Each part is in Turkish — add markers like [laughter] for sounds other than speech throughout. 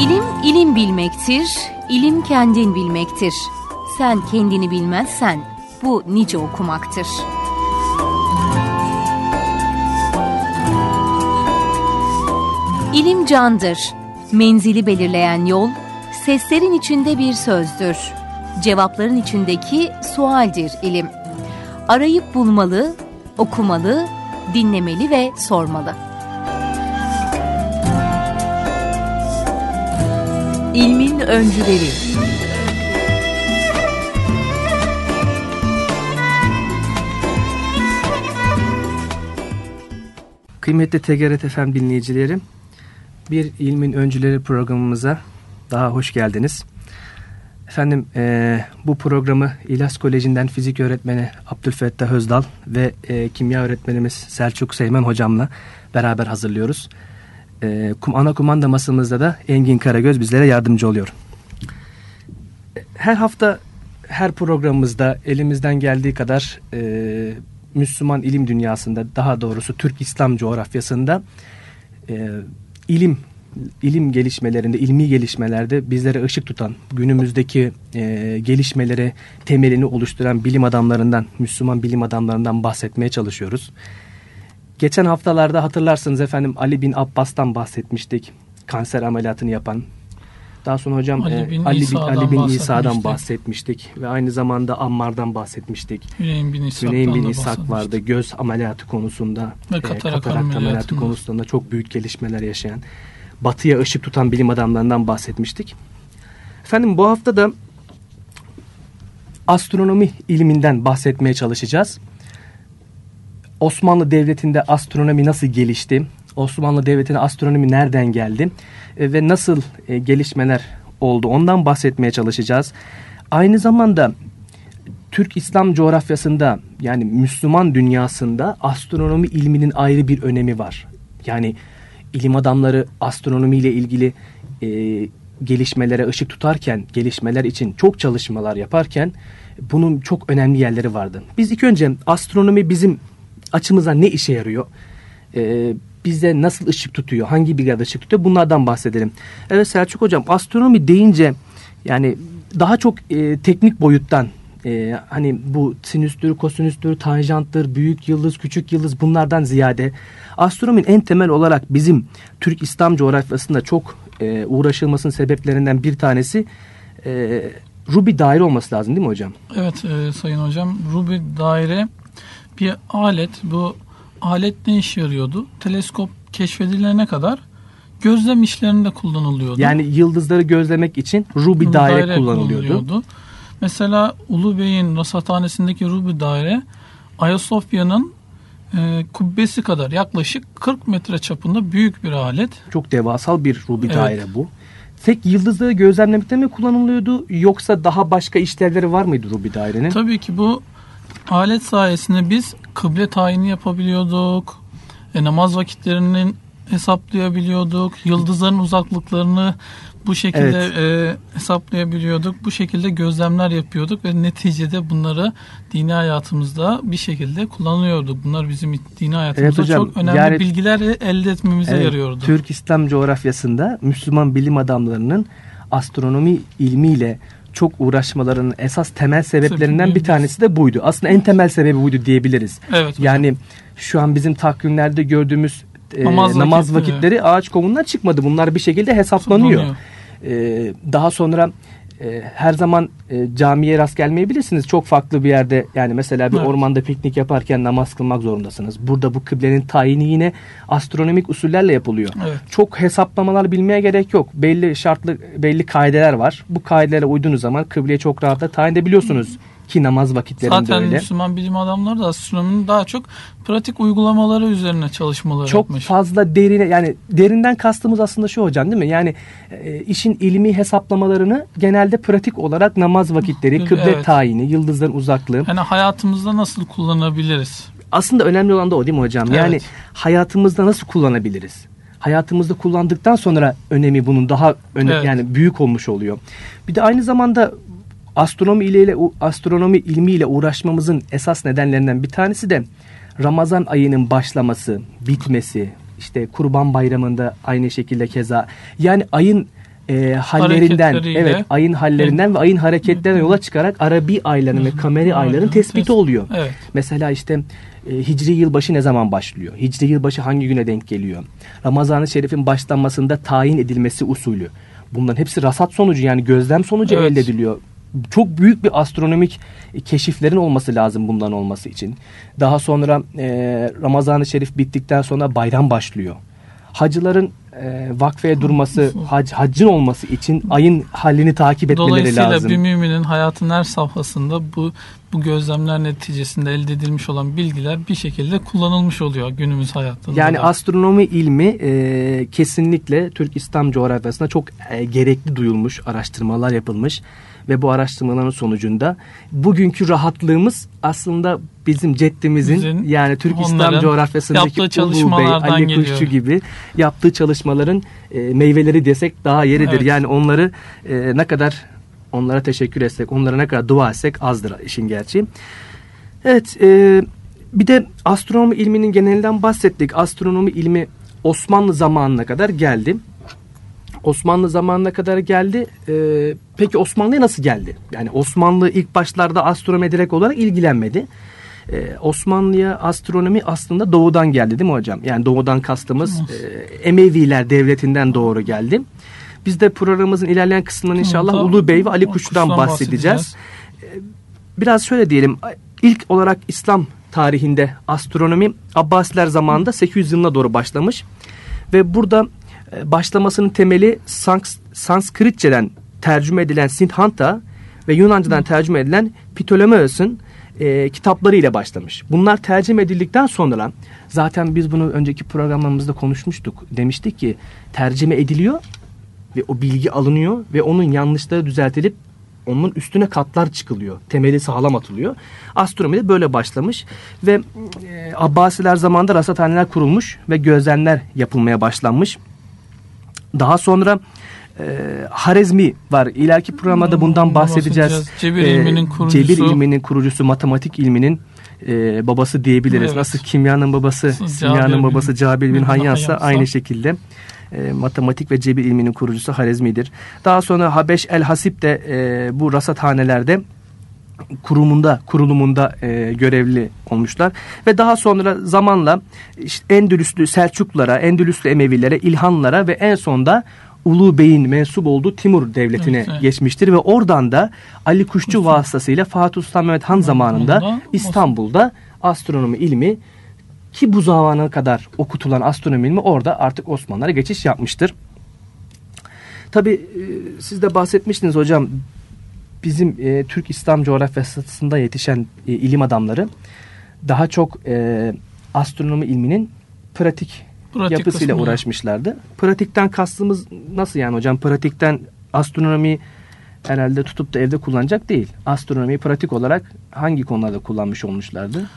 İlim ilim bilmektir, ilim kendin bilmektir. Sen kendini bilmezsen bu nice okumaktır. İlim candır, menzili belirleyen yol, seslerin içinde bir sözdür. Cevapların içindeki sualdir ilim. Arayıp bulmalı, okumalı, dinlemeli ve sormalı. İlmin öncüleri Kıymetli TGRT FM dinleyicilerim, bir ilmin öncüleri programımıza daha hoş geldiniz. Efendim e, bu programı İlas Koleji'nden fizik öğretmeni Abdülfettah Özdal ve e, kimya öğretmenimiz Selçuk Seymen hocamla beraber hazırlıyoruz. E, ana kumanda masamızda da Engin Karagöz bizlere yardımcı oluyor. Her hafta her programımızda elimizden geldiği kadar e, Müslüman ilim dünyasında daha doğrusu Türk İslam coğrafyasında e, ilim ilim gelişmelerinde, ilmi gelişmelerde bizlere ışık tutan, günümüzdeki e, gelişmelere temelini oluşturan bilim adamlarından, Müslüman bilim adamlarından bahsetmeye çalışıyoruz. Geçen haftalarda hatırlarsınız efendim Ali bin Abbas'tan bahsetmiştik. Kanser ameliyatını yapan. Daha sonra hocam Ali e, bin, e, Ali bin, Ali bin İsa'dan bahsetmiştik. Ve aynı zamanda Ammar'dan bahsetmiştik. Hüneyn bin İshak'tan Hüneyn bin İshak vardı. Göz ameliyatı konusunda. Ve katarak, e, katarak ameliyatı konusunda çok büyük gelişmeler yaşayan batıya ışık tutan bilim adamlarından bahsetmiştik. Efendim bu hafta da astronomi ilminden bahsetmeye çalışacağız. Osmanlı Devleti'nde astronomi nasıl gelişti? Osmanlı Devleti'ne astronomi nereden geldi? E, ve nasıl e, gelişmeler oldu? Ondan bahsetmeye çalışacağız. Aynı zamanda Türk İslam coğrafyasında yani Müslüman dünyasında astronomi ilminin ayrı bir önemi var. Yani ilim adamları astronomiyle ilgili e, gelişmelere ışık tutarken, gelişmeler için çok çalışmalar yaparken bunun çok önemli yerleri vardı. Biz ilk önce astronomi bizim açımıza ne işe yarıyor? E, bize nasıl ışık tutuyor? Hangi bir ışık tutuyor? Bunlardan bahsedelim. Evet Selçuk Hocam astronomi deyince yani daha çok e, teknik boyuttan e, hani bu sinüstür, kosinüstür, tanjanttır, büyük yıldız, küçük yıldız bunlardan ziyade astronominin en temel olarak bizim Türk İslam coğrafyasında çok e, uğraşılmasının sebeplerinden bir tanesi e, Ruby daire olması lazım değil mi hocam? Evet e, sayın hocam. Ruby daire bir alet. Bu alet ne işe yarıyordu? Teleskop keşfedilene kadar gözlem işlerinde kullanılıyordu. Yani yıldızları gözlemek için Ruby, Ruby daire, daire kullanılıyordu. kullanılıyordu. Mesela Ulu Bey'in rasathanesindeki Ruby daire Ayasofya'nın e, kubbesi kadar yaklaşık 40 metre çapında büyük bir alet. Çok devasal bir Ruby evet. daire bu. Tek yıldızları gözlemlemekte mi kullanılıyordu yoksa daha başka işlevleri var mıydı Ruby dairenin? Tabii ki bu alet sayesinde biz kıble tayini yapabiliyorduk. E, namaz vakitlerinin hesaplayabiliyorduk. Yıldızların uzaklıklarını bu şekilde evet. e, hesaplayabiliyorduk. Bu şekilde gözlemler yapıyorduk ve neticede bunları dini hayatımızda bir şekilde kullanıyorduk. Bunlar bizim dini hayatımızda evet hocam, çok önemli yani, bilgiler elde etmemize evet, yarıyordu. Türk İslam coğrafyasında Müslüman bilim adamlarının astronomi ilmiyle çok uğraşmalarının esas temel sebeplerinden bir tanesi de buydu. Aslında en temel sebebi buydu diyebiliriz. Evet. Yani şu an bizim takvimlerde gördüğümüz e, namaz, namaz vakitleri ağaç kovumundan çıkmadı. Bunlar bir şekilde hesaplanıyor. E, daha sonra e, her zaman e, camiye rast gelmeyebilirsiniz. Çok farklı bir yerde yani mesela bir evet. ormanda piknik yaparken namaz kılmak zorundasınız. Burada bu kıblenin tayini yine astronomik usullerle yapılıyor. Evet. Çok hesaplamalar bilmeye gerek yok. Belli şartlı belli kaideler var. Bu kaidelere uyduğunuz zaman kıbleye çok rahatla tayin edebiliyorsunuz. Ki namaz vakitlerinde Zaten öyle. Zaten Müslüman bilim adamları da astronominin daha çok pratik uygulamaları üzerine çalışmaları çok yapmış. Çok fazla derine yani derinden kastımız aslında şu hocam değil mi? Yani e, işin ilmi hesaplamalarını genelde pratik olarak namaz vakitleri, kıble evet. tayini, yıldızların uzaklığı. Yani hayatımızda nasıl kullanabiliriz? Aslında önemli olan da o değil mi hocam? Evet. Yani hayatımızda nasıl kullanabiliriz? hayatımızda kullandıktan sonra önemi bunun daha öne, evet. yani büyük olmuş oluyor. Bir de aynı zamanda astronomi ile astronomi ilmiyle uğraşmamızın esas nedenlerinden bir tanesi de Ramazan ayının başlaması, bitmesi, işte Kurban Bayramı'nda aynı şekilde keza. Yani ayın e, hallerinden, evet ayın hallerinden evet. ve ayın hareketlerinden yola çıkarak Arabi aylarının ve kameri ayların tespiti oluyor. Evet. Mesela işte e, Hicri yılbaşı ne zaman başlıyor? Hicri yılbaşı hangi güne denk geliyor? Ramazan-ı Şerif'in başlanmasında tayin edilmesi usulü. Bunların hepsi rasat sonucu yani gözlem sonucu evet. elde ediliyor. Çok büyük bir astronomik keşiflerin olması lazım bundan olması için. Daha sonra e, Ramazan-ı Şerif bittikten sonra bayram başlıyor. Hacıların e, vakfeye durması, [laughs] hac, haccın olması için ayın halini takip etmeleri Dolayısıyla lazım. Dolayısıyla bir müminin hayatın her safhasında bu bu gözlemler neticesinde elde edilmiş olan bilgiler bir şekilde kullanılmış oluyor günümüz hayatında. Yani da. astronomi ilmi e, kesinlikle Türk İslam coğrafyasında çok e, gerekli duyulmuş, araştırmalar yapılmış ve bu araştırmaların sonucunda bugünkü rahatlığımız aslında bizim ceddimizin Bizim, yani Türk İslam coğrafyasındaki Ulu Bey, Ali geliyor. Kuşçu gibi yaptığı çalışmaların e, meyveleri desek daha yeridir. Evet. Yani onları e, ne kadar onlara teşekkür etsek, onlara ne kadar dua etsek azdır işin gerçeği. Evet, e, bir de astronomi ilminin genelinden bahsettik. Astronomi ilmi Osmanlı zamanına kadar geldi. Osmanlı zamanına kadar geldi. Ee, peki Osmanlı'ya nasıl geldi? Yani Osmanlı ilk başlarda astronomi direkt olarak ilgilenmedi. Ee, Osmanlı'ya astronomi aslında doğudan geldi değil mi hocam? Yani doğudan kastımız e, Emeviler devletinden doğru geldi. Biz de programımızın ilerleyen kısmından inşallah Ulu Bey ve Ali Kuş'tan bahsedeceğiz. Ee, biraz şöyle diyelim. İlk olarak İslam tarihinde astronomi Abbasiler zamanında 800 yılına doğru başlamış. Ve burada e, başlamasının temeli Sans Sanskritçeden tercüme edilen Siddhanta ve Yunancadan tercüme edilen Ptolemeus'un e, kitapları ile başlamış. Bunlar tercüme edildikten sonra zaten biz bunu önceki programlarımızda konuşmuştuk. Demiştik ki tercüme ediliyor ve o bilgi alınıyor ve onun yanlışları düzeltilip onun üstüne katlar çıkılıyor. Temeli sağlam atılıyor. Astronomi de böyle başlamış ve e, Abbasiler zamanında rasathaneler kurulmuş ve gözlemler yapılmaya başlanmış. Daha sonra e, Harezmi var. İleriki programda bundan bahsedeceğiz. Cebir e, ilminin kurucusu. Cebir ilminin kurucusu, matematik ilminin e, babası diyebiliriz. Evet. Nasıl kimyanın babası, kimyanın babası Cabir bin Hayyansa aynı şekilde e, matematik ve cebir ilminin kurucusu Harezmi'dir. Daha sonra Habeş el Hasip de e, bu rasathanelerde kurumunda, kurulumunda e, görevli olmuşlar. Ve daha sonra zamanla işte Endülüslü Selçuklulara, Endülüslü Emevilere, İlhanlara ve en sonda Ulu Bey'in mensup olduğu Timur devletine evet, evet. geçmiştir ve oradan da Ali Kuşçu Kuşçu. vasıtasıyla Fatih Sultan Mehmet Han zamanında İstanbul'da astronomi ilmi ki bu zamana kadar okutulan astronomi ilmi orada artık Osmanlılara geçiş yapmıştır. Tabi e, siz de bahsetmiştiniz hocam bizim e, Türk İslam coğrafyasında yetişen e, ilim adamları daha çok e, astronomi ilminin pratik, pratik yapısıyla kısmı. uğraşmışlardı. Pratikten kastımız nasıl yani hocam? Pratikten astronomi herhalde tutup da evde kullanacak değil. Astronomiyi pratik olarak hangi konularda kullanmış olmuşlardı?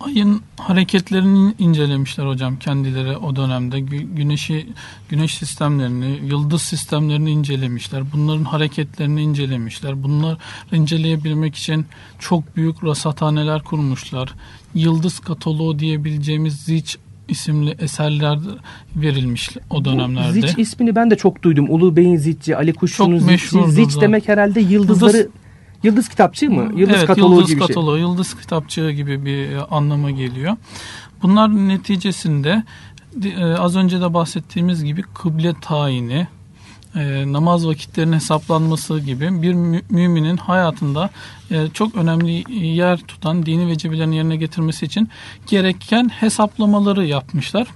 Ayın hareketlerini incelemişler hocam kendileri o dönemde. Güneşi, güneş sistemlerini, yıldız sistemlerini incelemişler. Bunların hareketlerini incelemişler. Bunları inceleyebilmek için çok büyük rasathaneler kurmuşlar. Yıldız kataloğu diyebileceğimiz Zich isimli eserler verilmiş o dönemlerde. Bu Zich ismini ben de çok duydum. Ulu Bey'in Zich'i, Ali Kuşçu'nun Zich'i. Zich demek herhalde yıldızları Yıldız, Yıldız kitapçığı mı? Yıldız evet, kataloğu yıldız gibi şey. kataloğu, şey. Yıldız kitapçığı gibi bir e, anlama geliyor. Bunlar neticesinde e, az önce de bahsettiğimiz gibi kıble tayini, e, namaz vakitlerinin hesaplanması gibi bir müminin hayatında çok önemli yer tutan dini vecibelerini yerine getirmesi için gereken hesaplamaları yapmışlar.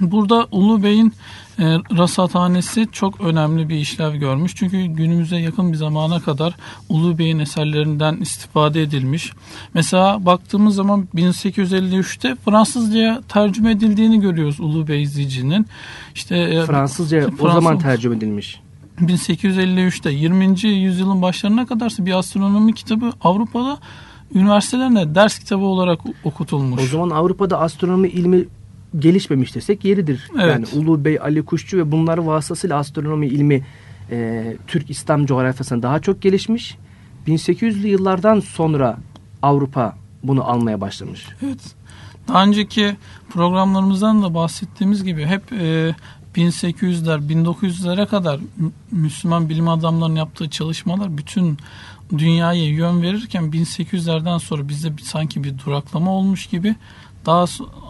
Burada Ulu Bey'in e, rasathanesi çok önemli bir işlev görmüş. Çünkü günümüze yakın bir zamana kadar Ulu Bey'in eserlerinden istifade edilmiş. Mesela baktığımız zaman 1853'te Fransızca'ya tercüme edildiğini görüyoruz Ulu Bey Zici'nin. İşte e, Fransızca Fransız, o zaman tercüme edilmiş. 1853'te 20. yüzyılın başlarına kadar bir astronomi kitabı Avrupa'da üniversitelerinde ders kitabı olarak okutulmuş. O zaman Avrupa'da astronomi ilmi gelişmemiş desek yeridir. Evet. Yani Ulu Bey, Ali Kuşçu ve bunlar vasıtasıyla astronomi ilmi e, Türk İslam coğrafyasında daha çok gelişmiş. 1800'lü yıllardan sonra Avrupa bunu almaya başlamış. Evet. Daha önceki programlarımızdan da bahsettiğimiz gibi hep e, 1800'ler 1900'lere kadar Müslüman bilim adamlarının yaptığı çalışmalar bütün dünyaya yön verirken 1800'lerden sonra bizde sanki bir duraklama olmuş gibi daha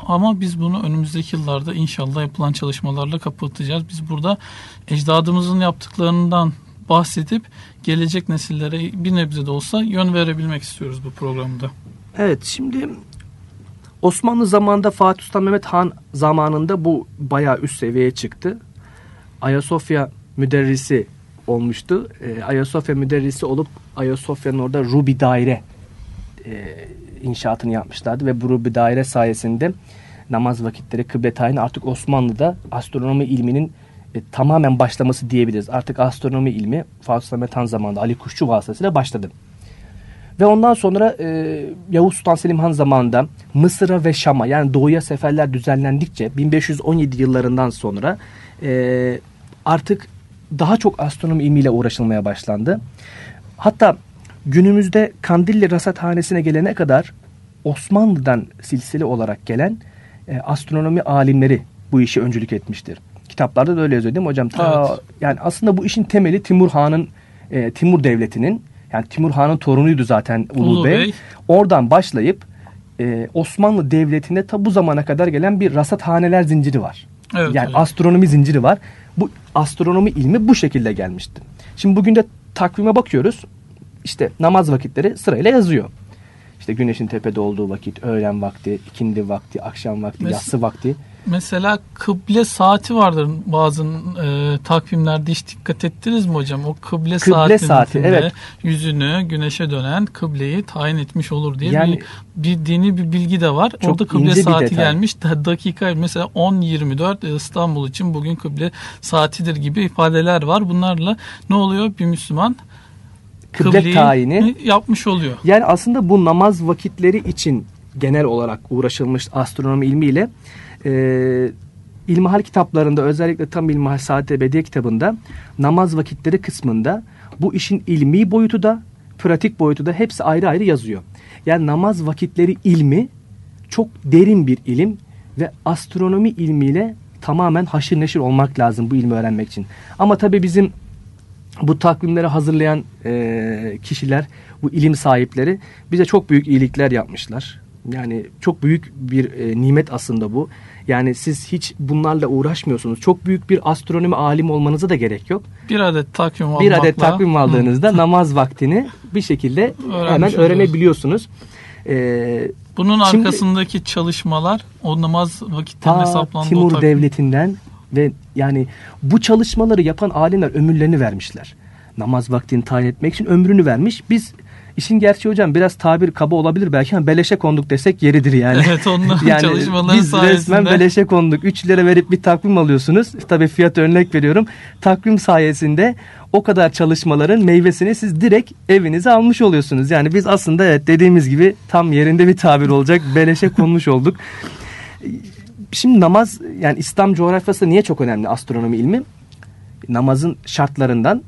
ama biz bunu önümüzdeki yıllarda inşallah yapılan çalışmalarla kapatacağız. Biz burada ecdadımızın yaptıklarından bahsedip gelecek nesillere bir nebze de olsa yön verebilmek istiyoruz bu programda. Evet şimdi Osmanlı zamanında Fatih Sultan Mehmet Han zamanında bu bayağı üst seviyeye çıktı. Ayasofya müderrisi olmuştu. E, Ayasofya müderrisi olup Ayasofya'nın orada Rubi daire e, inşaatını yapmışlardı ve bu Rubi daire sayesinde namaz vakitleri kıble tayini artık Osmanlı'da astronomi ilminin e, tamamen başlaması diyebiliriz. Artık astronomi ilmi Fatih Mehmet Han zamanında Ali Kuşçu vasıtasıyla başladı. Ve ondan sonra e, Yavuz Sultan Selim Han zamanında Mısır'a ve Şam'a yani doğuya seferler düzenlendikçe 1517 yıllarından sonra e, artık daha çok astronomi ilmiyle uğraşılmaya başlandı. Hatta günümüzde Kandilli Rasathanesi'ne gelene kadar Osmanlı'dan silsile olarak gelen e, astronomi alimleri bu işi öncülük etmiştir. Kitaplarda da öyle yazıyor değil mi hocam? Ta, evet. Yani aslında bu işin temeli Timur Han'ın, e, Timur Devleti'nin yani Timur Han'ın torunuydu zaten Ulu, Ulu Bey. Bey. Oradan başlayıp e, Osmanlı Devleti'nde ta bu zamana kadar gelen bir rasathaneler zinciri var. Evet, yani evet. astronomi zinciri var. Bu astronomi ilmi bu şekilde gelmişti. Şimdi bugün de takvime bakıyoruz. İşte namaz vakitleri sırayla yazıyor. İşte güneşin tepede olduğu vakit, öğlen vakti, ikindi vakti, akşam vakti, Mes- yatsı vakti. Mesela kıble saati vardır bazı e, takvimlerde hiç dikkat ettiniz mi hocam? O kıble, kıble saati evet. yüzünü güneşe dönen kıbleyi tayin etmiş olur diye yani, bir, bir dini bir bilgi de var. Çok Orada kıble saati gelmiş. Dakika mesela 10.24 e, İstanbul için bugün kıble saatidir gibi ifadeler var. Bunlarla ne oluyor? Bir Müslüman kıble tayini yapmış oluyor. Yani aslında bu namaz vakitleri için genel olarak uğraşılmış astronomi ilmiyle e, İlmihal kitaplarında özellikle tam İlmihal Saat Ebediye kitabında namaz vakitleri kısmında bu işin ilmi boyutu da pratik boyutu da hepsi ayrı ayrı yazıyor. Yani namaz vakitleri ilmi çok derin bir ilim ve astronomi ilmiyle tamamen haşır neşir olmak lazım bu ilmi öğrenmek için. Ama tabii bizim bu takvimleri hazırlayan e, kişiler, bu ilim sahipleri bize çok büyük iyilikler yapmışlar. Yani çok büyük bir e, nimet aslında bu. Yani siz hiç bunlarla uğraşmıyorsunuz. Çok büyük bir astronomi alim olmanıza da gerek yok. Bir adet takvim almakla. Bir adet takvim aldığınızda [laughs] namaz vaktini bir şekilde Öğrenmiş hemen öğrenebiliyorsunuz. Ee, Bunun şimdi, arkasındaki çalışmalar o namaz vakitlerinin hesaplandığı Timur. Devleti'nden ve yani bu çalışmaları yapan alimler ömürlerini vermişler. Namaz vaktini tayin etmek için ömrünü vermiş. Biz İşin gerçeği hocam biraz tabir kaba olabilir belki ama beleşe konduk desek yeridir yani. Evet onların [laughs] yani çalışmaları biz sayesinde. resmen beleşe konduk. 3 lira verip bir takvim alıyorsunuz. Tabii fiyat örnek veriyorum. Takvim sayesinde o kadar çalışmaların meyvesini siz direkt evinize almış oluyorsunuz. Yani biz aslında evet dediğimiz gibi tam yerinde bir tabir olacak. Beleşe konmuş olduk. Şimdi namaz yani İslam coğrafyası niye çok önemli astronomi ilmi? Namazın şartlarından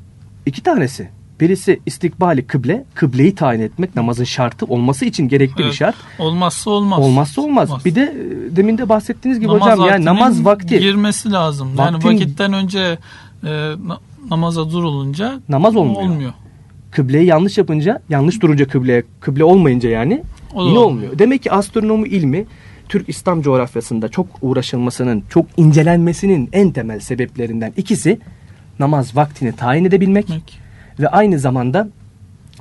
iki tanesi. Birisi istikbali kıble, kıbleyi tayin etmek namazın şartı olması için gerekli evet. bir şart. Olmazsa olmaz. Olmazsa olmaz. olmaz. Bir de e, demin de bahsettiğiniz gibi namaz hocam yani namaz vakti. Girmesi lazım. Vaktin, yani vakitten önce e, namaza durulunca namaz olmuyor. olmuyor. Kıbleyi yanlış yapınca, yanlış durunca kıbleye, kıble olmayınca yani o yine olmuyor. olmuyor. Demek ki astronomi ilmi Türk İslam coğrafyasında çok uğraşılmasının, çok incelenmesinin en temel sebeplerinden ikisi namaz vaktini tayin edebilmek. Peki ve aynı zamanda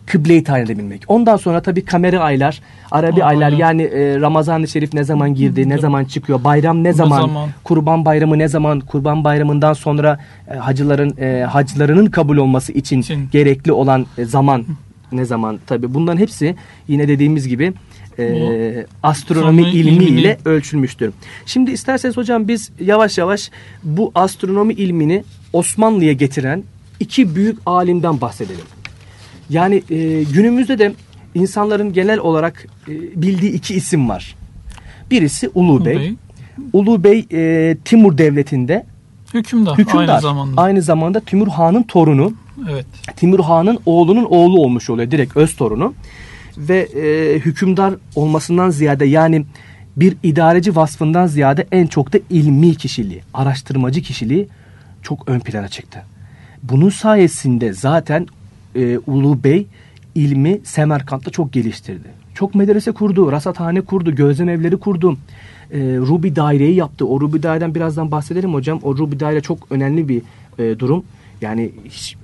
kıbleyi tayin edebilmek. Ondan sonra tabii kamera aylar, Arabi Aa, aylar evet. yani e, Ramazan-ı Şerif ne zaman girdi, ne zaman çıkıyor, bayram ne zaman, zaman, Kurban Bayramı ne zaman, Kurban Bayramı'ndan sonra e, hacıların e, hacılarının kabul olması için, için. gerekli olan e, zaman ne zaman tabii bunların hepsi yine dediğimiz gibi e, astronomi ilmiyle ilmi. ölçülmüştür. Şimdi isterseniz hocam biz yavaş yavaş bu astronomi ilmini Osmanlı'ya getiren iki büyük alimden bahsedelim. Yani e, günümüzde de insanların genel olarak e, bildiği iki isim var. Birisi Ulu Bey. Bey. Ulu Bey e, Timur Devleti'nde hükümdar, hükümdar aynı zamanda. Aynı zamanda Timur Han'ın torunu. Evet. Timur Han'ın oğlunun oğlu olmuş oluyor direkt öz torunu. Ve e, hükümdar olmasından ziyade yani bir idareci vasfından ziyade en çok da ilmi kişiliği, araştırmacı kişiliği çok ön plana çıktı. Bunun sayesinde zaten e, Ulu Bey ilmi Semerkant'ta çok geliştirdi. Çok medrese kurdu, rasathane kurdu, gözlem evleri kurdu. E, Ruby daireyi yaptı. O Ruby daireden birazdan bahsedelim hocam. O Ruby daire çok önemli bir e, durum. Yani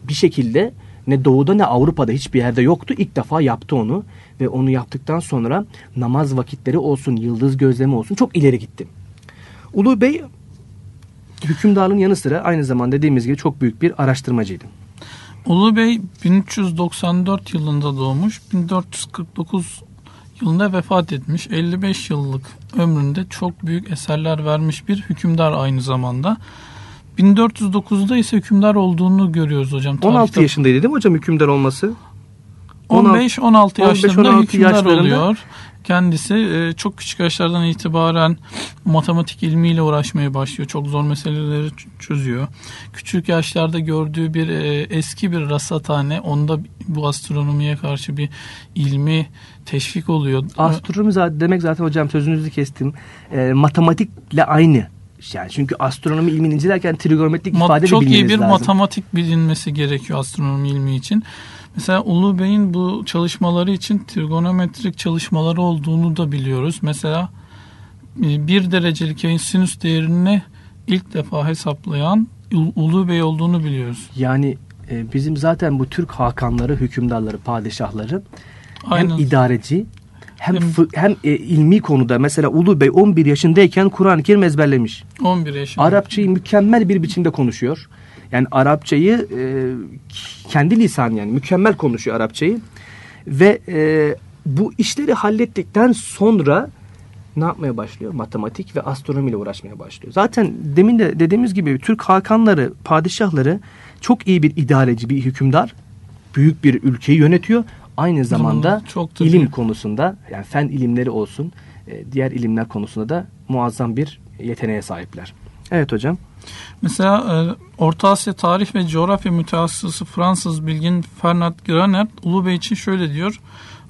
bir şekilde ne doğuda ne Avrupa'da hiçbir yerde yoktu. İlk defa yaptı onu ve onu yaptıktan sonra namaz vakitleri olsun, yıldız gözlemi olsun çok ileri gitti. Ulu Bey hükümdarlığın yanı sıra aynı zamanda dediğimiz gibi çok büyük bir araştırmacıydı. Ulu Bey 1394 yılında doğmuş, 1449 yılında vefat etmiş. 55 yıllık ömründe çok büyük eserler vermiş bir hükümdar aynı zamanda. 1409'da ise hükümdar olduğunu görüyoruz hocam. 16 Tarihte... yaşındaydı değil mi hocam hükümdar olması? 15-16 yaşlarında 15, hükümdar yaşlarında... oluyor. Kendisi e, çok küçük yaşlardan itibaren matematik ilmiyle uğraşmaya başlıyor. Çok zor meseleleri çözüyor. Küçük yaşlarda gördüğü bir e, eski bir rasathane onda bu astronomiye karşı bir ilmi teşvik oluyor. Astronomi zaten, demek zaten hocam sözünüzü kestim. E, matematikle aynı yani çünkü astronomi ilmini incelerken trigonometrik ifade Çok iyi bir lazım. matematik bilinmesi gerekiyor astronomi ilmi için. Mesela Ulu Bey'in bu çalışmaları için trigonometrik çalışmaları olduğunu da biliyoruz. Mesela e, bir derecelik yayın sinüs değerini ilk defa hesaplayan Ulu Bey olduğunu biliyoruz. Yani e, bizim zaten bu Türk hakanları, hükümdarları, padişahları Aynen. hem idareci hem hem, hem e, ilmi konuda mesela Ulu Bey 11 yaşındayken Kur'an-ı Kerim ezberlemiş. 11 yaşında. Arapçayı mükemmel bir biçimde konuşuyor. Yani Arapçayı e, kendi lisan yani mükemmel konuşuyor Arapçayı. Ve e, bu işleri hallettikten sonra ne yapmaya başlıyor? Matematik ve astronomiyle uğraşmaya başlıyor. Zaten demin de dediğimiz gibi Türk hakanları, padişahları çok iyi bir idareci, bir hükümdar. Büyük bir ülkeyi yönetiyor. Aynı zamanda çok ilim konusunda yani fen ilimleri olsun, e, diğer ilimler konusunda da muazzam bir yeteneğe sahipler. Evet hocam. Mesela e, Orta Asya Tarih ve Coğrafya Mütehassısı Fransız bilgin Fernand Granert Ulubey için şöyle diyor.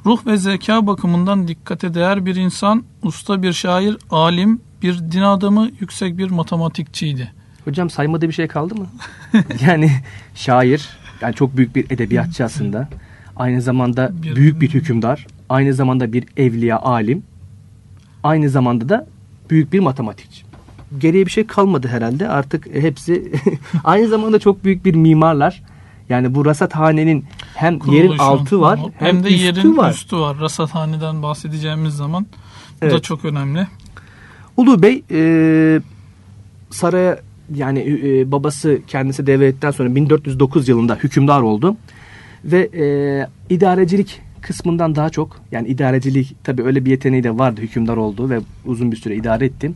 Ruh ve zeka bakımından dikkate değer bir insan, usta bir şair, alim, bir din adamı, yüksek bir matematikçiydi. Hocam saymadığı bir şey kaldı mı? [laughs] yani şair, yani çok büyük bir edebiyatçı aslında. Aynı zamanda bir, büyük bir hükümdar, aynı zamanda bir evliya alim, aynı zamanda da büyük bir matematikçi geriye bir şey kalmadı herhalde. Artık hepsi [laughs] aynı zamanda çok büyük bir mimarlar. Yani bu rasathanenin hem Kuruluşu, yerin altı var hem, hem de üstü yerin var. üstü var. Rasathaneden bahsedeceğimiz zaman bu evet. da çok önemli. Ulu Bey e, saraya yani e, babası kendisi devletten sonra 1409 yılında hükümdar oldu. Ve e, idarecilik kısmından daha çok yani idarecilik tabi öyle bir yeteneği de vardı hükümdar oldu ve uzun bir süre idare etti.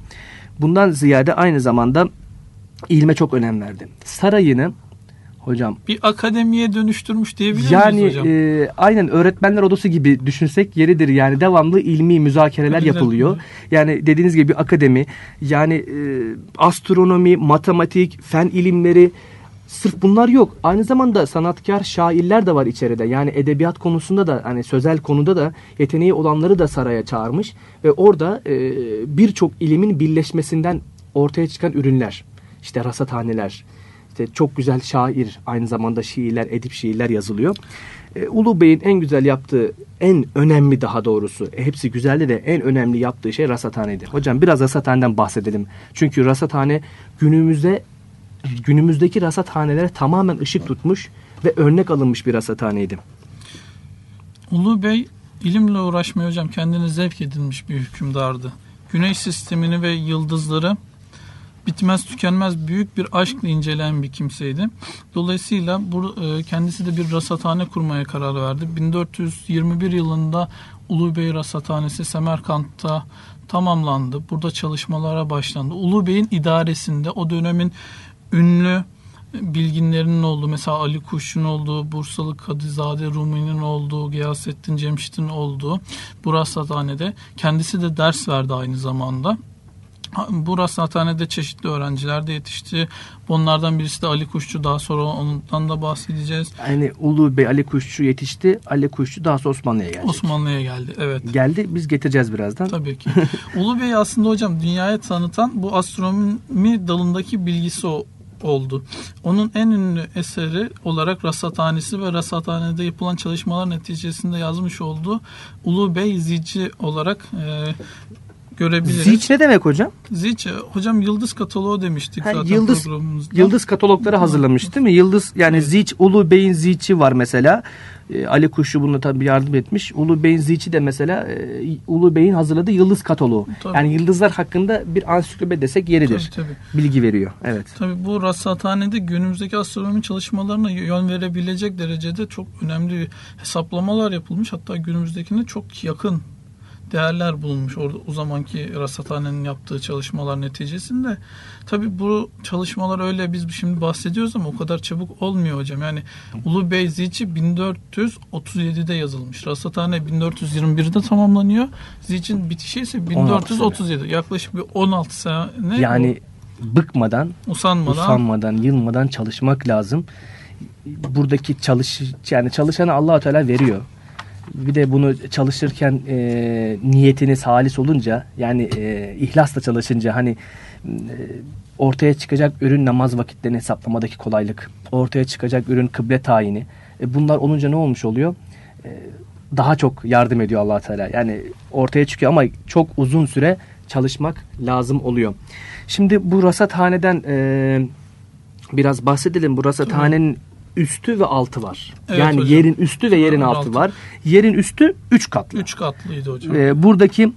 Bundan ziyade aynı zamanda ilme çok önem verdi. Sarayını hocam bir akademiye dönüştürmüş diyebilir yani, miyiz hocam? Yani e, aynen öğretmenler odası gibi düşünsek yeridir. Yani devamlı ilmi müzakereler yapılıyor. Yani dediğiniz gibi bir akademi yani e, astronomi, matematik, fen ilimleri sırf bunlar yok. Aynı zamanda sanatkar şairler de var içeride. Yani edebiyat konusunda da hani sözel konuda da yeteneği olanları da saraya çağırmış ve orada e, birçok ilimin birleşmesinden ortaya çıkan ürünler. İşte rasathaneler, işte çok güzel şair, aynı zamanda şiirler, edip şiirler yazılıyor. E, Ulu Bey'in en güzel yaptığı, en önemli daha doğrusu, e, hepsi güzeldi de en önemli yaptığı şey rasathaneydi. Hocam biraz rasathaneden bahsedelim. Çünkü rasathane günümüzde günümüzdeki rasathanelere tamamen ışık tutmuş ve örnek alınmış bir rasathaneydi. Ulu Bey ilimle uğraşmaya hocam kendini zevk edilmiş bir hükümdardı. Güneş sistemini ve yıldızları bitmez tükenmez büyük bir aşkla inceleyen bir kimseydi. Dolayısıyla bu, e, kendisi de bir rasathane kurmaya karar verdi. 1421 yılında Ulu Bey Rasathanesi Semerkant'ta tamamlandı. Burada çalışmalara başlandı. Ulu Bey'in idaresinde o dönemin ünlü bilginlerinin olduğu mesela Ali Kuş'un olduğu, Bursalı Kadizade Rumi'nin olduğu, Giyasettin Cemşit'in olduğu bu rasathanede kendisi de ders verdi aynı zamanda. Bu rasathanede çeşitli öğrenciler de yetişti. Bunlardan birisi de Ali Kuşçu. Daha sonra ondan da bahsedeceğiz. Yani Ulu Bey Ali Kuşçu yetişti. Ali Kuşçu daha sonra Osmanlı'ya geldi. Osmanlı'ya geldi evet. Geldi biz getireceğiz birazdan. Tabii ki. Ulu Bey aslında hocam dünyaya tanıtan bu astronomi dalındaki bilgisi o oldu. Onun en ünlü eseri olarak rasathanesi ve rasathanede yapılan çalışmalar neticesinde yazmış olduğu Ulu Bey Zici olarak e, görebiliriz. Ziç ne demek hocam? Ziç hocam yıldız kataloğu demiştik ha, zaten yıldız, programımızda. Yıldız katalogları hazırlamış değil mi? Yıldız yani evet. Ziç Ulu Bey'in Ziç'i var mesela. E, Ali Kuşçu bunu tabii yardım etmiş. Ulu Bey'in Ziç'i de mesela e, Ulu Bey'in hazırladığı yıldız kataloğu. Tabii. Yani yıldızlar hakkında bir ansiklopedi desek yeridir. Tabii, tabii. Bilgi veriyor. Evet. Tabii bu rasathanede günümüzdeki astronomi çalışmalarına yön verebilecek derecede çok önemli hesaplamalar yapılmış. Hatta günümüzdekine çok yakın değerler bulunmuş orada o zamanki rasathanenin yaptığı çalışmalar neticesinde. Tabi bu çalışmalar öyle biz şimdi bahsediyoruz ama o kadar çabuk olmuyor hocam. Yani Ulu Bey Zici 1437'de yazılmış. Rasathane 1421'de tamamlanıyor. Zici'nin bitişi ise 1437. Yaklaşık bir 16 sene. Yani bu, bıkmadan, usanmadan, usanmadan, yılmadan çalışmak lazım. Buradaki çalış yani çalışanı Allah Teala veriyor bir de bunu çalışırken e, niyetiniz halis olunca yani e, ihlasla çalışınca hani e, ortaya çıkacak ürün namaz vakitlerini hesaplamadaki kolaylık, ortaya çıkacak ürün kıble tayini. E, bunlar olunca ne olmuş oluyor? E, daha çok yardım ediyor allah Teala. Yani ortaya çıkıyor ama çok uzun süre çalışmak lazım oluyor. Şimdi bu rasathaneden e, biraz bahsedelim. Bu rasathanenin üstü ve altı var. Evet yani hocam. yerin üstü ve yerin altı, altı var. Yerin üstü 3 katlı. 3 katlıydı hocam. Ee, buradaki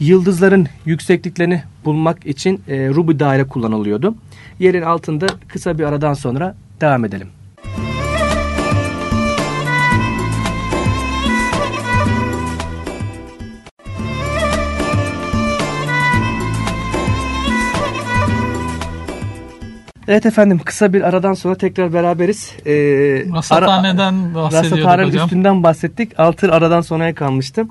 yıldızların yüksekliklerini bulmak için e, Ruby daire kullanılıyordu. Yerin altında kısa bir aradan sonra devam edelim. Evet efendim kısa bir aradan sonra tekrar beraberiz. Ee, Rasathaneden bahsediyorduk Rasathanenin hocam. üstünden bahsettik. Altı aradan sonraya kalmıştı.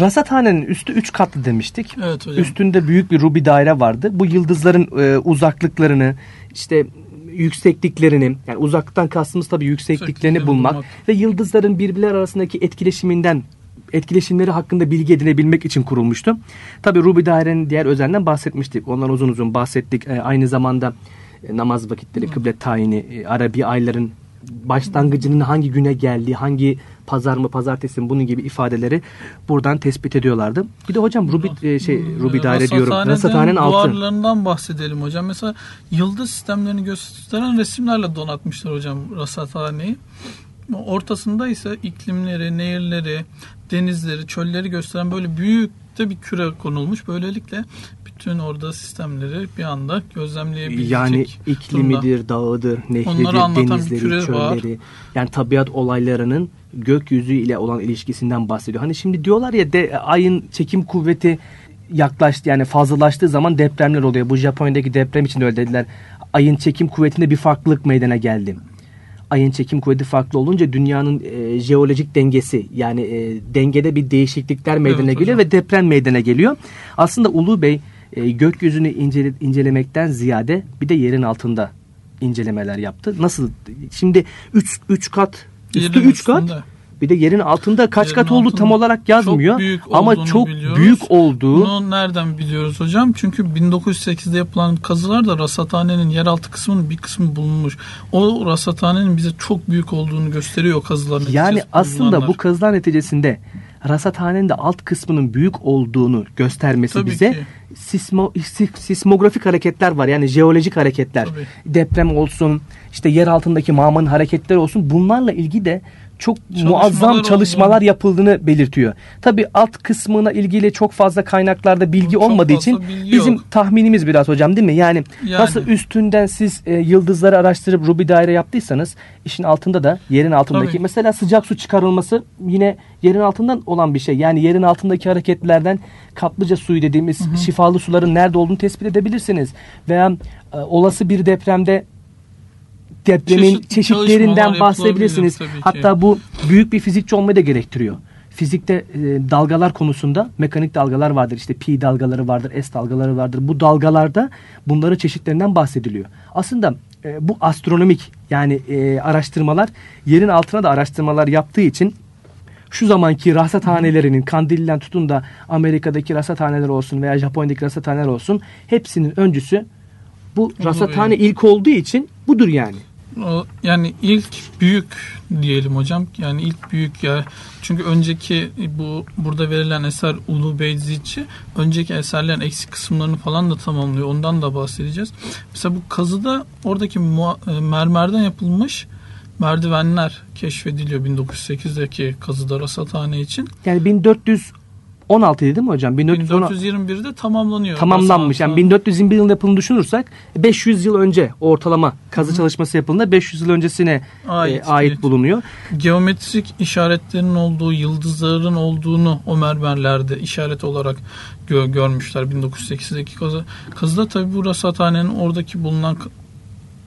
Rasathanenin üstü 3 katlı demiştik. Evet hocam. Üstünde büyük bir rubi daire vardı. Bu yıldızların e, uzaklıklarını işte yüksekliklerini yani uzaklıktan kastımız tabii yüksekliklerini bulmak, bulmak ve yıldızların birbirler arasındaki etkileşiminden etkileşimleri hakkında bilgi edinebilmek için kurulmuştu. Tabii Ruby dairenin diğer özelliğinden bahsetmiştik. Ondan uzun uzun bahsettik. E, aynı zamanda namaz vakitleri, kıble tayini, e, Arabi ayların başlangıcının hangi güne geldiği, hangi pazar mı pazartesi mi bunun gibi ifadeleri buradan tespit ediyorlardı. Bir de hocam Rubi e, şey Rubi daire diyorum. Rasathanenin altı. Duvarlarından bahsedelim hocam. Mesela yıldız sistemlerini gösteren resimlerle donatmışlar hocam rasathaneyi. Ortasında ise iklimleri, nehirleri, denizleri, çölleri gösteren böyle büyük de bir küre konulmuş. Böylelikle bütün orada sistemleri bir anda gözlemleyebilecek Yani iklimidir, dağıdır, nehridir, denizleri, çölleri. Var. Yani tabiat olaylarının gökyüzü ile olan ilişkisinden bahsediyor. Hani şimdi diyorlar ya de, ayın çekim kuvveti yaklaştı yani fazlalaştığı zaman depremler oluyor. Bu Japonya'daki deprem için de öyle dediler. Ayın çekim kuvvetinde bir farklılık meydana geldi. Ayın çekim kuvveti farklı olunca dünyanın e, jeolojik dengesi yani e, dengede bir değişiklikler meydana evet, geliyor hocam. ve deprem meydana geliyor. Aslında Ulu Bey e, gökyüzünü incele, incelemekten ziyade bir de yerin altında incelemeler yaptı. Nasıl? Şimdi 3 3 kat üstü 3 kat bir de yerin altında kaç yerin kat oldu tam olarak yazmıyor. Çok büyük ama çok biliyoruz. büyük olduğu. Bunu nereden biliyoruz hocam? Çünkü 1908'de yapılan kazılarda rasathanenin yeraltı kısmının bir kısmı bulunmuş. O rasathanenin bize çok büyük olduğunu gösteriyor kazılar Yani aslında bu kazılar neticesinde rasathanenin de alt kısmının büyük olduğunu göstermesi Tabii bize ki. sismo, sismografik hareketler var. Yani jeolojik hareketler. Tabii. Deprem olsun, işte yer altındaki mağmanın hareketleri olsun. Bunlarla ilgili de çok çalışmalar muazzam çalışmalar oldu. yapıldığını belirtiyor. Tabi alt kısmına ilgili çok fazla kaynaklarda bilgi çok olmadığı için bizim yok. tahminimiz biraz hocam değil mi? Yani, yani. nasıl üstünden siz e, yıldızları araştırıp Ruby daire yaptıysanız işin altında da yerin altındaki Tabii. mesela sıcak su çıkarılması yine yerin altından olan bir şey. Yani yerin altındaki hareketlerden kaplıca suyu dediğimiz hı hı. şifalı suların nerede olduğunu tespit edebilirsiniz. Veya e, olası bir depremde depremin Çeşit, çeşitlerinden bahsedebilirsiniz. Hatta bu büyük bir fizikçi olmayı da gerektiriyor. fizikte e, dalgalar konusunda mekanik dalgalar vardır. İşte pi dalgaları vardır, s dalgaları vardır. Bu dalgalarda bunların çeşitlerinden bahsediliyor. Aslında e, bu astronomik yani e, araştırmalar yerin altına da araştırmalar yaptığı için şu zamanki rasathanelerinin Kandilli'den tutun da Amerika'daki rasathaneler olsun veya Japonya'daki rasathaneler olsun hepsinin öncüsü bu rasathane ilk olduğu için budur yani. Yani ilk büyük diyelim hocam. Yani ilk büyük ya. Çünkü önceki bu burada verilen eser Ulu Beyzici önceki eserlerin eksik kısımlarını falan da tamamlıyor. Ondan da bahsedeceğiz. Mesela bu kazıda oradaki e, mermerden yapılmış merdivenler keşfediliyor 1908'deki kazıda rasathane için. Yani 1400 16 değil mi hocam? 1421'de tamamlanıyor. Tamamlanmış. Yani 1421 yılında yapıldığını düşünürsek 500 yıl önce ortalama kazı Hı. çalışması yapıldığında 500 yıl öncesine ait, e, ait evet. bulunuyor. Geometrik işaretlerin olduğu, yıldızların olduğunu o mermerlerde işaret olarak gö görmüşler 1908'deki kazı. Kazıda tabi bu rasathanenin oradaki bulunan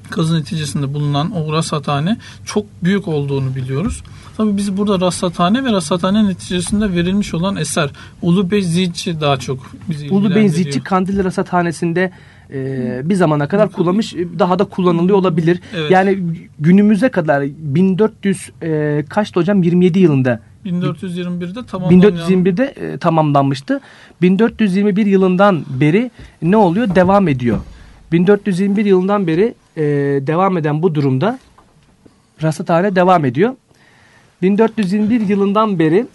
kazı neticesinde bulunan o rasathane çok büyük olduğunu biliyoruz. Tabii biz burada rasathane ve rasathane neticesinde verilmiş olan eser Ulu Bey Zilci daha çok bizi Ulu Bey Zilci Kandilli Rasathanesi'nde e, bir zamana kadar kullanmış daha da kullanılıyor olabilir. Evet. Yani günümüze kadar 1400 e, kaçtı hocam 27 yılında 1421'de tamamlanıyor. 1421'de e, tamamlanmıştı. 1421 yılından beri ne oluyor? Devam ediyor. 1421 yılından beri e, devam eden bu durumda rasathane devam ediyor. 1421 yılından beri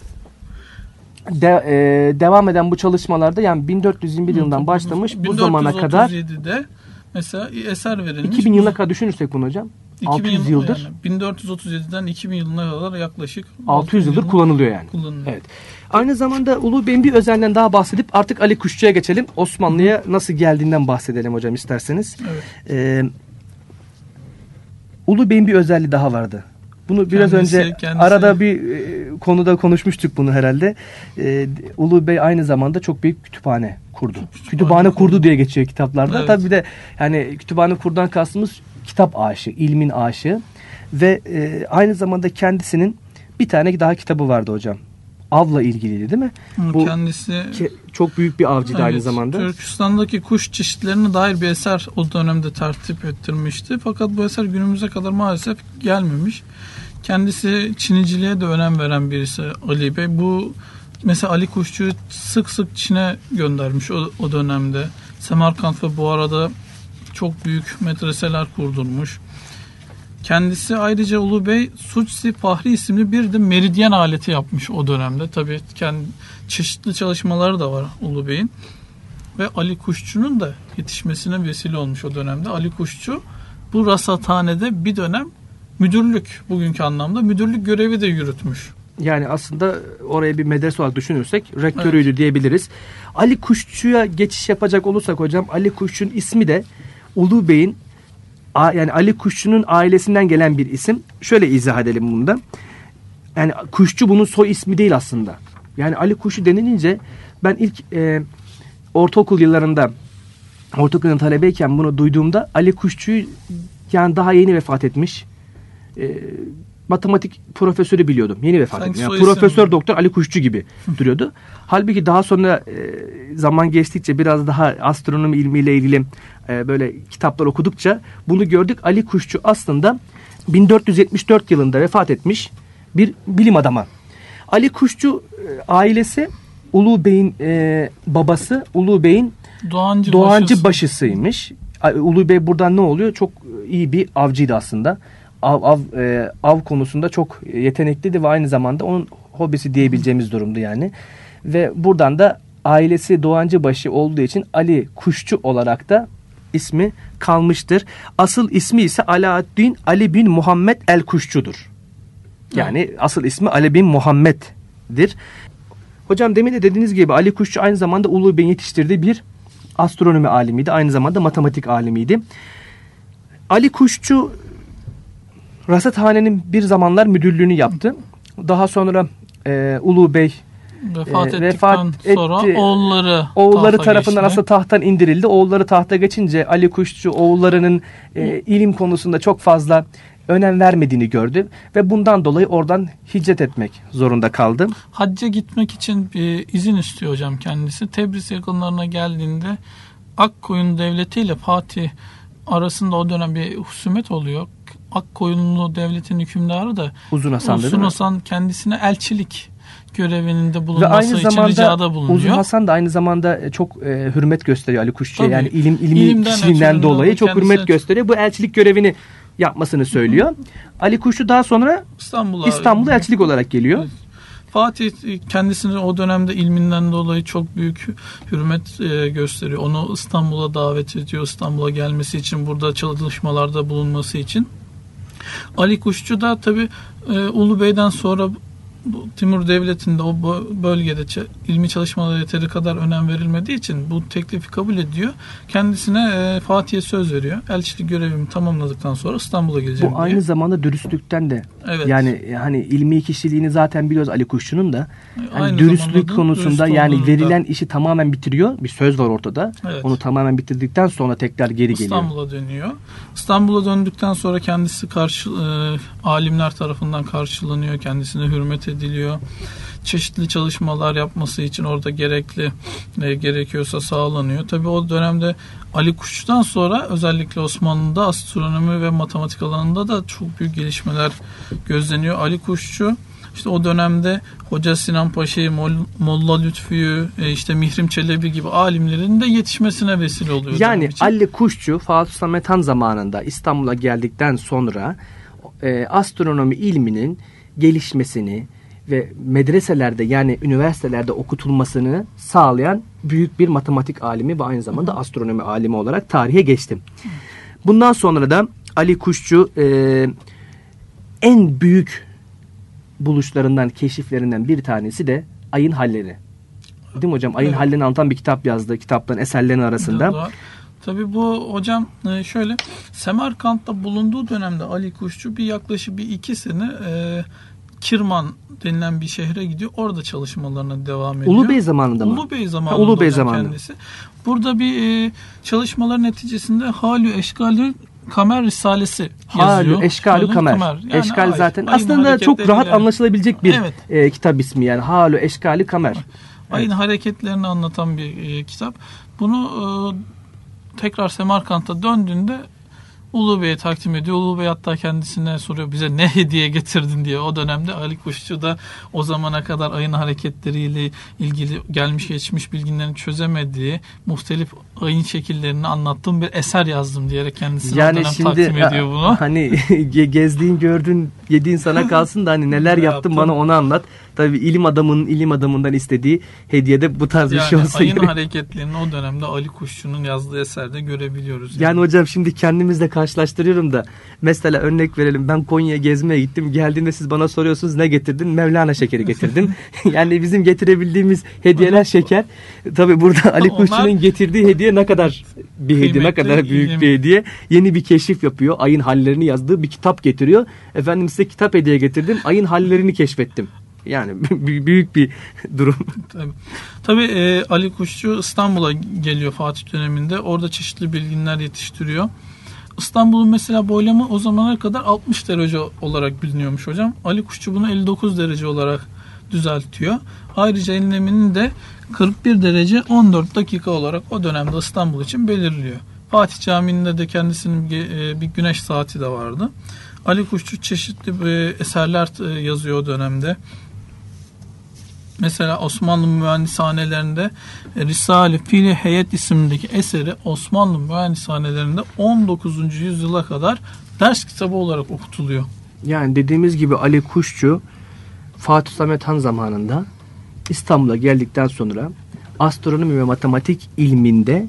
de, e, devam eden bu çalışmalarda yani 1421 yılından başlamış bu zamana kadar 1437'de mesela eser verilmiş. 2000 yılına kadar düşünürsek bunu hocam. 600 yıl, yıldır. Yani 1437'den 2000 yılına kadar yaklaşık 600 yıldır kullanılıyor yani. Kullanılıyor. Evet. Aynı zamanda Ulu Bey'in bir özelliğinden daha bahsedip artık Ali Kuşçu'ya geçelim. Osmanlı'ya nasıl geldiğinden bahsedelim hocam isterseniz. Evet. Ee, Ulu Bey'in bir özelliği daha vardı. Bunu biraz kendisi, önce kendisi... arada bir e, konuda konuşmuştuk bunu herhalde. E, Ulu Bey aynı zamanda çok büyük kütüphane kurdu. Kütüphane, kütüphane kurdu diye geçiyor kitaplarda. Evet. Tabii bir de yani kütüphane kurdan kastımız kitap aşığı, ilmin aşığı ve e, aynı zamanda kendisinin bir tane daha kitabı vardı hocam. Avla ilgiliydi değil mi? Bu kendisi çok büyük bir avcıydı evet, aynı zamanda. Türkistan'daki kuş çeşitlerine dair bir eser o dönemde tertip ettirmişti. Fakat bu eser günümüze kadar maalesef gelmemiş. Kendisi Çiniciliğe de önem veren birisi Ali Bey. Bu mesela Ali Kuşçu'yu sık sık Çin'e göndermiş o, o dönemde. Semerkant ve bu arada çok büyük medreseler kurdurmuş. Kendisi ayrıca Ulu Bey Suçsi Fahri isimli bir de meridyen aleti yapmış o dönemde. Tabii kendi çeşitli çalışmaları da var Ulu Bey'in. Ve Ali Kuşçu'nun da yetişmesine vesile olmuş o dönemde. Ali Kuşçu bu rasathanede bir dönem müdürlük bugünkü anlamda müdürlük görevi de yürütmüş. Yani aslında oraya bir medrese olarak düşünürsek rektörüydü evet. diyebiliriz. Ali Kuşçu'ya geçiş yapacak olursak hocam Ali Kuşçu'nun ismi de Ulu Bey'in yani Ali Kuşçu'nun ailesinden gelen bir isim. Şöyle izah edelim bunu da. Yani Kuşçu bunun soy ismi değil aslında. Yani Ali Kuşçu denilince ben ilk e, ortaokul yıllarında ortaokulun talebeyken bunu duyduğumda Ali Kuşçu'yu yani daha yeni vefat etmiş e, matematik profesörü biliyordum. Yeni vefat etmiş. Yani Profesör Doktor Ali Kuşçu gibi duruyordu. Halbuki daha sonra e, zaman geçtikçe biraz daha astronomi ilmiyle ilgili e, böyle kitaplar okudukça bunu gördük. Ali Kuşçu aslında 1474 yılında vefat etmiş bir bilim adamı. Ali Kuşçu e, ailesi Ulu Bey'in e, babası Ulu Bey'in Doğancı, Doğancı başısı. başısıymış. Ulu Bey buradan ne oluyor? Çok iyi bir avcıydı aslında av, av, e, av konusunda çok yetenekliydi ve aynı zamanda onun hobisi diyebileceğimiz durumdu yani. Ve buradan da ailesi Doğancıbaşı olduğu için Ali Kuşçu olarak da ismi kalmıştır. Asıl ismi ise Alaaddin Ali bin Muhammed el Kuşçu'dur. Yani evet. asıl ismi Ali bin Muhammed'dir. Hocam demin de dediğiniz gibi Ali Kuşçu aynı zamanda Ulu Bey'in yetiştirdiği bir astronomi alimiydi. Aynı zamanda matematik alimiydi. Ali Kuşçu Rasathanenin bir zamanlar müdürlüğünü yaptı. Daha sonra e, Ulu Bey vefat e, vefat sonra etti. oğulları oğulları tarafından geçti. aslında tahttan indirildi. Oğulları tahta geçince Ali Kuşçu oğullarının e, ilim konusunda çok fazla önem vermediğini gördü ve bundan dolayı oradan hicret etmek zorunda kaldı. Hacca gitmek için bir izin istiyor hocam kendisi. Tebriz yakınlarına geldiğinde Akkoyun Devleti ile Fatih arasında o dönem bir husumet oluyor. Akkoyunlu devletin hükümdarı da Uzun Hasan, Uzun Hasan kendisine elçilik görevinde bulunması Ve aynı için zamanda, ricada bulunuyor. Uzun Hasan da aynı zamanda e, çok e, hürmet gösteriyor Ali Kuşçu'ya. Yani ilim ilmi İlimden kişiliğinden dolayı çok hürmet gösteriyor. Bu elçilik görevini yapmasını söylüyor. Hı. Ali Kuşçu daha sonra İstanbul'a İstanbul'a elçilik olarak geliyor. Evet. Fatih kendisini o dönemde ilminden dolayı çok büyük hürmet e, gösteriyor. Onu İstanbul'a davet ediyor. İstanbul'a gelmesi için, burada çalışmalarda bulunması için. Ali Kuşçu da tabi e, Ulu Bey'den sonra bu Timur Devleti'nde o bölgede ilmi çalışmalara yeteri kadar önem verilmediği için bu teklifi kabul ediyor. Kendisine e, Fatih'e söz veriyor. Elçilik görevimi tamamladıktan sonra İstanbul'a geleceğim Bu diye. aynı zamanda dürüstlükten de. Evet. Yani hani ilmi kişiliğini zaten biliyoruz Ali Kuşçu'nun da. Yani dürüstlük konusunda dürüst yani verilen işi tamamen bitiriyor. Bir söz var ortada. Evet. Onu tamamen bitirdikten sonra tekrar geri geliyor. İstanbul'a dönüyor. İstanbul'a döndükten sonra kendisi karşı e, alimler tarafından karşılanıyor. Kendisine hürmet ediyor ediliyor. Çeşitli çalışmalar yapması için orada gerekli e, gerekiyorsa sağlanıyor. Tabii o dönemde Ali Kuşçu'dan sonra özellikle Osmanlı'da astronomi ve matematik alanında da çok büyük gelişmeler gözleniyor. Ali Kuşçu işte o dönemde Hoca Sinan Paşa'yı, Molla Lütfü'yü, e, işte Mihrim Çelebi gibi alimlerin de yetişmesine vesile oluyor. Yani Ali Kuşçu Fatih Samet Han zamanında İstanbul'a geldikten sonra e, astronomi ilminin gelişmesini, ve medreselerde yani üniversitelerde okutulmasını sağlayan büyük bir matematik alimi ve aynı zamanda astronomi alimi olarak tarihe geçtim. Bundan sonra da Ali Kuşçu e, en büyük buluşlarından, keşiflerinden bir tanesi de ayın halleri. Değil mi hocam? Ayın evet. hallerini anlatan bir kitap yazdı. Kitapların eserlerinin arasında. Tabii bu hocam e, şöyle Semerkant'ta bulunduğu dönemde Ali Kuşçu bir yaklaşık bir iki sene e, Kirman denilen bir şehre gidiyor. Orada çalışmalarına devam ediyor. Ulubey zamanında mı? Ulubey zamanında. Ha, Ulubey zamanında. Kendisi. Burada bir e, çalışmalar neticesinde Halü Eşgalü Kamer Risalesi yazıyor. Halü Eşgalü Kamer. Kamer. Yani Eşgal ay, zaten aslında çok rahat yani. anlaşılabilecek bir evet. e, kitap ismi yani. Halü Eşgalü Kamer. Ayın evet. hareketlerini anlatan bir e, kitap. Bunu e, tekrar Semerkant'a döndüğünde Ulu Bey'e takdim ediyor. Ulu Bey hatta kendisine soruyor bize ne hediye getirdin diye. O dönemde Ali Kuşçu da o zamana kadar ayın hareketleriyle ilgili gelmiş geçmiş bilgilerini çözemediği muhtelif ayın şekillerini anlattığım bir eser yazdım diyerek kendisine yani o dönem şimdi, takdim ediyor bunu. Hani [laughs] gezdiğin gördün yediğin sana [laughs] kalsın da hani neler yaptın bana onu anlat. Tabii ilim adamının ilim adamından istediği hediyede bu tarz yani bir şey olsa ayın gerek. hareketlerini o dönemde Ali Kuşçu'nun yazdığı eserde görebiliyoruz. Yani. yani hocam şimdi kendimizle karşılaştırıyorum da mesela örnek verelim ben Konya'ya gezmeye gittim. Geldiğinde siz bana soruyorsunuz ne getirdin? Mevlana şekeri getirdim. [laughs] yani bizim getirebildiğimiz hediyeler şeker. Tabii burada Ali Kuşçu'nun getirdiği hediye ne kadar bir hediye, ne kadar büyük bir hediye. Yeni bir keşif yapıyor. Ayın hallerini yazdığı bir kitap getiriyor. Efendim size kitap hediye getirdim. Ayın hallerini keşfettim. Yani [laughs] büyük bir durum. Tabii, Tabii e, Ali Kuşçu İstanbul'a geliyor Fatih döneminde. Orada çeşitli bilginler yetiştiriyor. İstanbul'un mesela boylamı o zamana kadar 60 derece olarak biliniyormuş hocam. Ali Kuşçu bunu 59 derece olarak düzeltiyor. Ayrıca enleminin de 41 derece 14 dakika olarak o dönemde İstanbul için belirliyor. Fatih Camii'nde de kendisinin e, bir güneş saati de vardı. Ali Kuşçu çeşitli e, eserler yazıyor o dönemde. Mesela Osmanlı mühendishanelerinde e, Risale Fili Heyet isimindeki eseri Osmanlı mühendishanelerinde 19. yüzyıla kadar ders kitabı olarak okutuluyor. Yani dediğimiz gibi Ali Kuşçu Fatih Samet Han zamanında İstanbul'a geldikten sonra astronomi ve matematik ilminde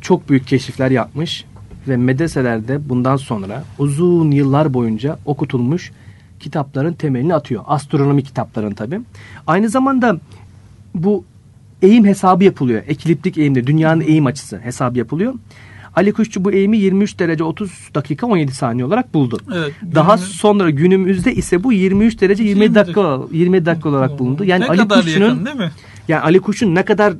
çok büyük keşifler yapmış ve medreselerde bundan sonra uzun yıllar boyunca okutulmuş kitapların temelini atıyor. Astronomi kitapların tabi. Aynı zamanda bu eğim hesabı yapılıyor. Ekliptik eğimde dünyanın eğim açısı hesabı yapılıyor. Ali Kuşçu bu eğimi 23 derece 30 dakika 17 saniye olarak buldu. Evet. Daha günümüz- sonra günümüzde ise bu 23 derece 20 20 dakika 20 dakika olarak bulundu. Yani ne Ali Kuşçu'nun yani Ali Kuş'un ne kadar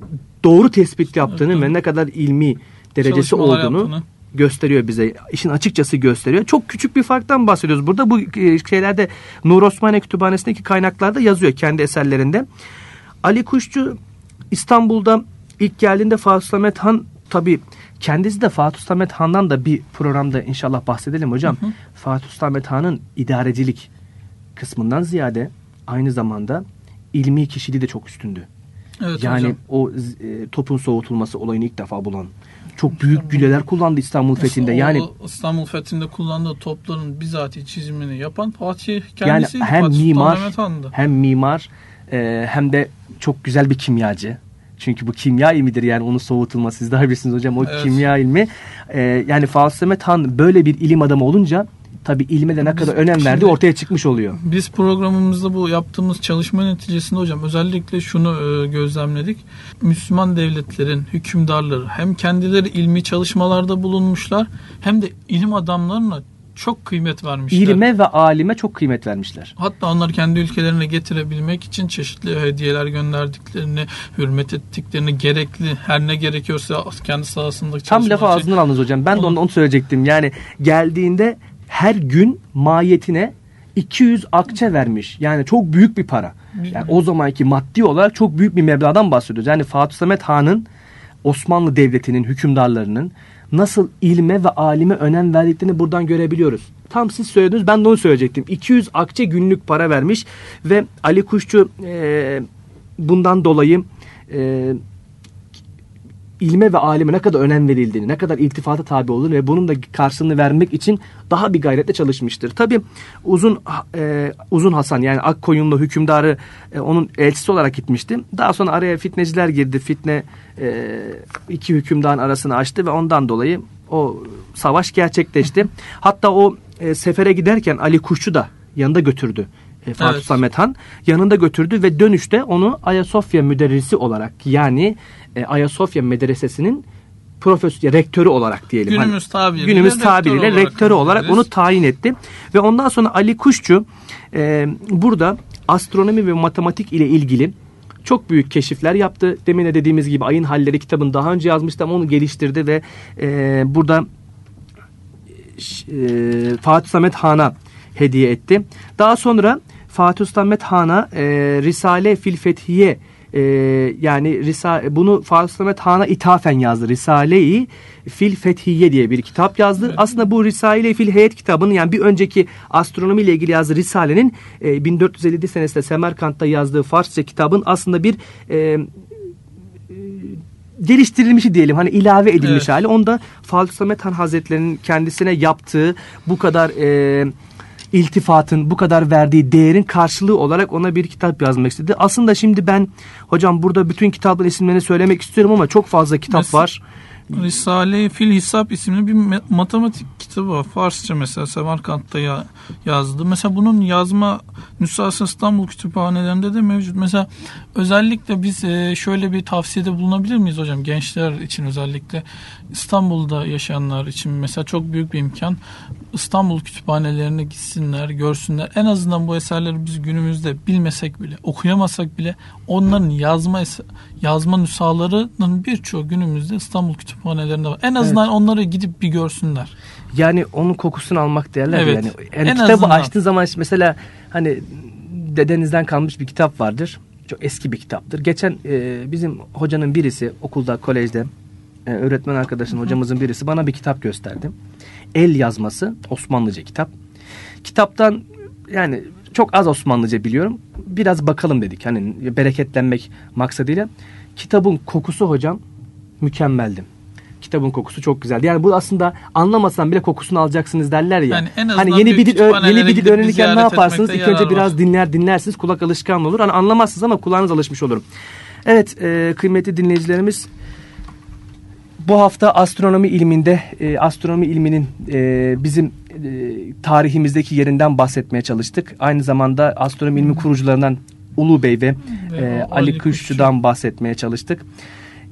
doğru tespit yaptığını ve ne kadar ilmi derecesi olduğunu yaptığını. Gösteriyor bize. İşin açıkçası gösteriyor. Çok küçük bir farktan bahsediyoruz. Burada bu e, şeylerde Nur Osmaniye Kütüphanesi'ndeki kaynaklarda yazıyor kendi eserlerinde. Ali Kuşçu İstanbul'da ilk geldiğinde Fatih Samet Han tabi kendisi de Fatih Samet Han'dan da bir programda inşallah bahsedelim hocam. Fatih Samet Han'ın idarecilik kısmından ziyade aynı zamanda ilmi kişiliği de çok üstündü. Evet Yani hocam. o e, topun soğutulması olayını ilk defa bulan. Çok büyük güleler kullandı İstanbul fethinde. Yani İstanbul fethinde kullandığı topların bizatihi çizimini yapan Fatih yani kendisiydi. hem Fatih mimar hem mimar e, hem de çok güzel bir kimyacı. Çünkü bu kimya ilmidir yani onun soğutulması. Siz daha bilirsiniz hocam o Evet. kimya ilmi. E, yani Fatih Samet Han böyle bir ilim adamı olunca tabi ilme de ne kadar önem verdiği ortaya çıkmış oluyor. Biz programımızda bu yaptığımız çalışma neticesinde hocam özellikle şunu e, gözlemledik. Müslüman devletlerin hükümdarları hem kendileri ilmi çalışmalarda bulunmuşlar hem de ilim adamlarına çok kıymet vermişler. İlime ve alime çok kıymet vermişler. Hatta onlar kendi ülkelerine getirebilmek için çeşitli hediyeler gönderdiklerini, hürmet ettiklerini, gerekli her ne gerekiyorsa kendi sahasındaki Tam lafı ağzından aldınız hocam. Ben de Onu- onu, onu söyleyecektim. Yani geldiğinde her gün mahiyetine 200 akçe vermiş. Yani çok büyük bir para. Yani o zamanki maddi olarak çok büyük bir meblağdan bahsediyoruz. Yani Fatih Samet Han'ın Osmanlı Devleti'nin hükümdarlarının nasıl ilme ve alime önem verdiklerini buradan görebiliyoruz. Tam siz söylediniz ben de onu söyleyecektim. 200 akçe günlük para vermiş ve Ali Kuşçu e, bundan dolayı e, ilme ve alime ne kadar önem verildiğini, ne kadar iltifata tabi olduğunu ve bunun da karşılığını vermek için daha bir gayretle çalışmıştır. Tabi uzun e, uzun Hasan yani Akkoyunlu hükümdarı e, onun elçisi olarak gitmişti. Daha sonra araya fitneciler girdi. Fitne e, iki hükümdarın arasını açtı ve ondan dolayı o savaş gerçekleşti. Hatta o e, sefere giderken Ali Kuşçu da yanında götürdü. E, Fatih Evet. Samet Han yanında götürdü ve dönüşte onu Ayasofya müderrisi olarak yani e, Ayasofya medresesinin profesör rektörü olarak diyelim. Hani Günümüz tabiriyle günümüz rektör tabiriyle olarak rektörü olarak biliriz. onu tayin etti. Ve ondan sonra Ali Kuşçu e, burada astronomi ve matematik ile ilgili çok büyük keşifler yaptı. Demin de dediğimiz gibi Ayın Halleri kitabını daha önce yazmıştı ama onu geliştirdi ve e, burada e, Fatih Samet Han'a hediye etti. Daha sonra Fatih Samet Han'a e, Risale fil Fethiye e, yani Risa, bunu Fatih Samet Han'a ithafen yazdı. Risale-i Fil Fethiye diye bir kitap yazdı. Aslında bu Risale-i Fil Heyet kitabının yani bir önceki astronomi ile ilgili yazdığı Risale'nin e, 1457 senesinde Semerkant'ta yazdığı Farsça kitabın aslında bir e, geliştirilmişi diyelim hani ilave edilmiş Evet. hali. Onda Fatih Samet Han Hazretleri'nin kendisine yaptığı bu kadar e, iltifatın bu kadar verdiği değerin karşılığı olarak ona bir kitap yazmak istedi. Aslında şimdi ben hocam burada bütün kitapların isimlerini söylemek istiyorum ama çok fazla kitap Mesela- var. Risale-i Fil Hisap isimli bir matematik kitabı var. Farsça mesela Semerkant'ta ya- yazdı. Mesela bunun yazma nüshası İstanbul kütüphanelerinde de mevcut. Mesela özellikle biz e, şöyle bir tavsiyede bulunabilir miyiz hocam? Gençler için özellikle İstanbul'da yaşayanlar için mesela çok büyük bir imkan. İstanbul kütüphanelerine gitsinler, görsünler. En azından bu eserleri biz günümüzde bilmesek bile, okuyamasak bile onların yazma yazma nüshalarının birçoğu günümüzde İstanbul kütüphanelerinde var. En azından onları gidip bir görsünler. Yani onun kokusunu almak derler Evet. yani. yani En kitabı azından. açtığın zaman mesela hani dedenizden kalmış bir kitap vardır. Çok eski bir kitaptır. Geçen e, bizim hocanın birisi okulda, kolejde e, öğretmen arkadaşın hocamızın birisi bana bir kitap gösterdi. El yazması Osmanlıca kitap. Kitaptan yani çok az Osmanlıca biliyorum. Biraz bakalım dedik hani bereketlenmek maksadıyla. Kitabın kokusu hocam mükemmeldi. Kitabın kokusu çok güzeldi. Yani bu aslında anlamasan bile kokusunu alacaksınız derler ya. Yani en hani yeni bir dil yeni bir dil öğrenirken ne yaparsınız? İlk önce yarar biraz var. dinler dinlersiniz. Kulak alışkanlığı olur. Hani anlamazsınız ama kulağınız alışmış olur. Evet e, kıymetli dinleyicilerimiz bu hafta astronomi ilminde e, astronomi ilminin e, bizim e, tarihimizdeki yerinden bahsetmeye çalıştık. Aynı zamanda astronomi ilmi kurucularından Ulu Bey ve Ve e, Ali Ali Kuşçu'dan bahsetmeye çalıştık.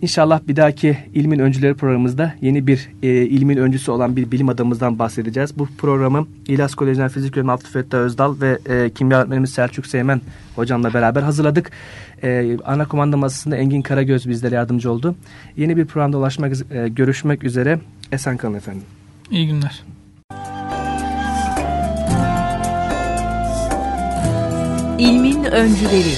İnşallah bir dahaki ilmin öncüleri programımızda yeni bir e, ilmin öncüsü olan bir bilim adamımızdan bahsedeceğiz. Bu programı İlyas Koleji'nden fizik bölümü Abdü Fettah Özdal ve e, kimya öğretmenimiz Selçuk Seymen hocamla beraber hazırladık. E, ana kumanda masasında Engin Karagöz bizlere yardımcı oldu. Yeni bir programda ulaşmak, e, görüşmek üzere. Esen kalın efendim. İyi günler. İlmin öncüleri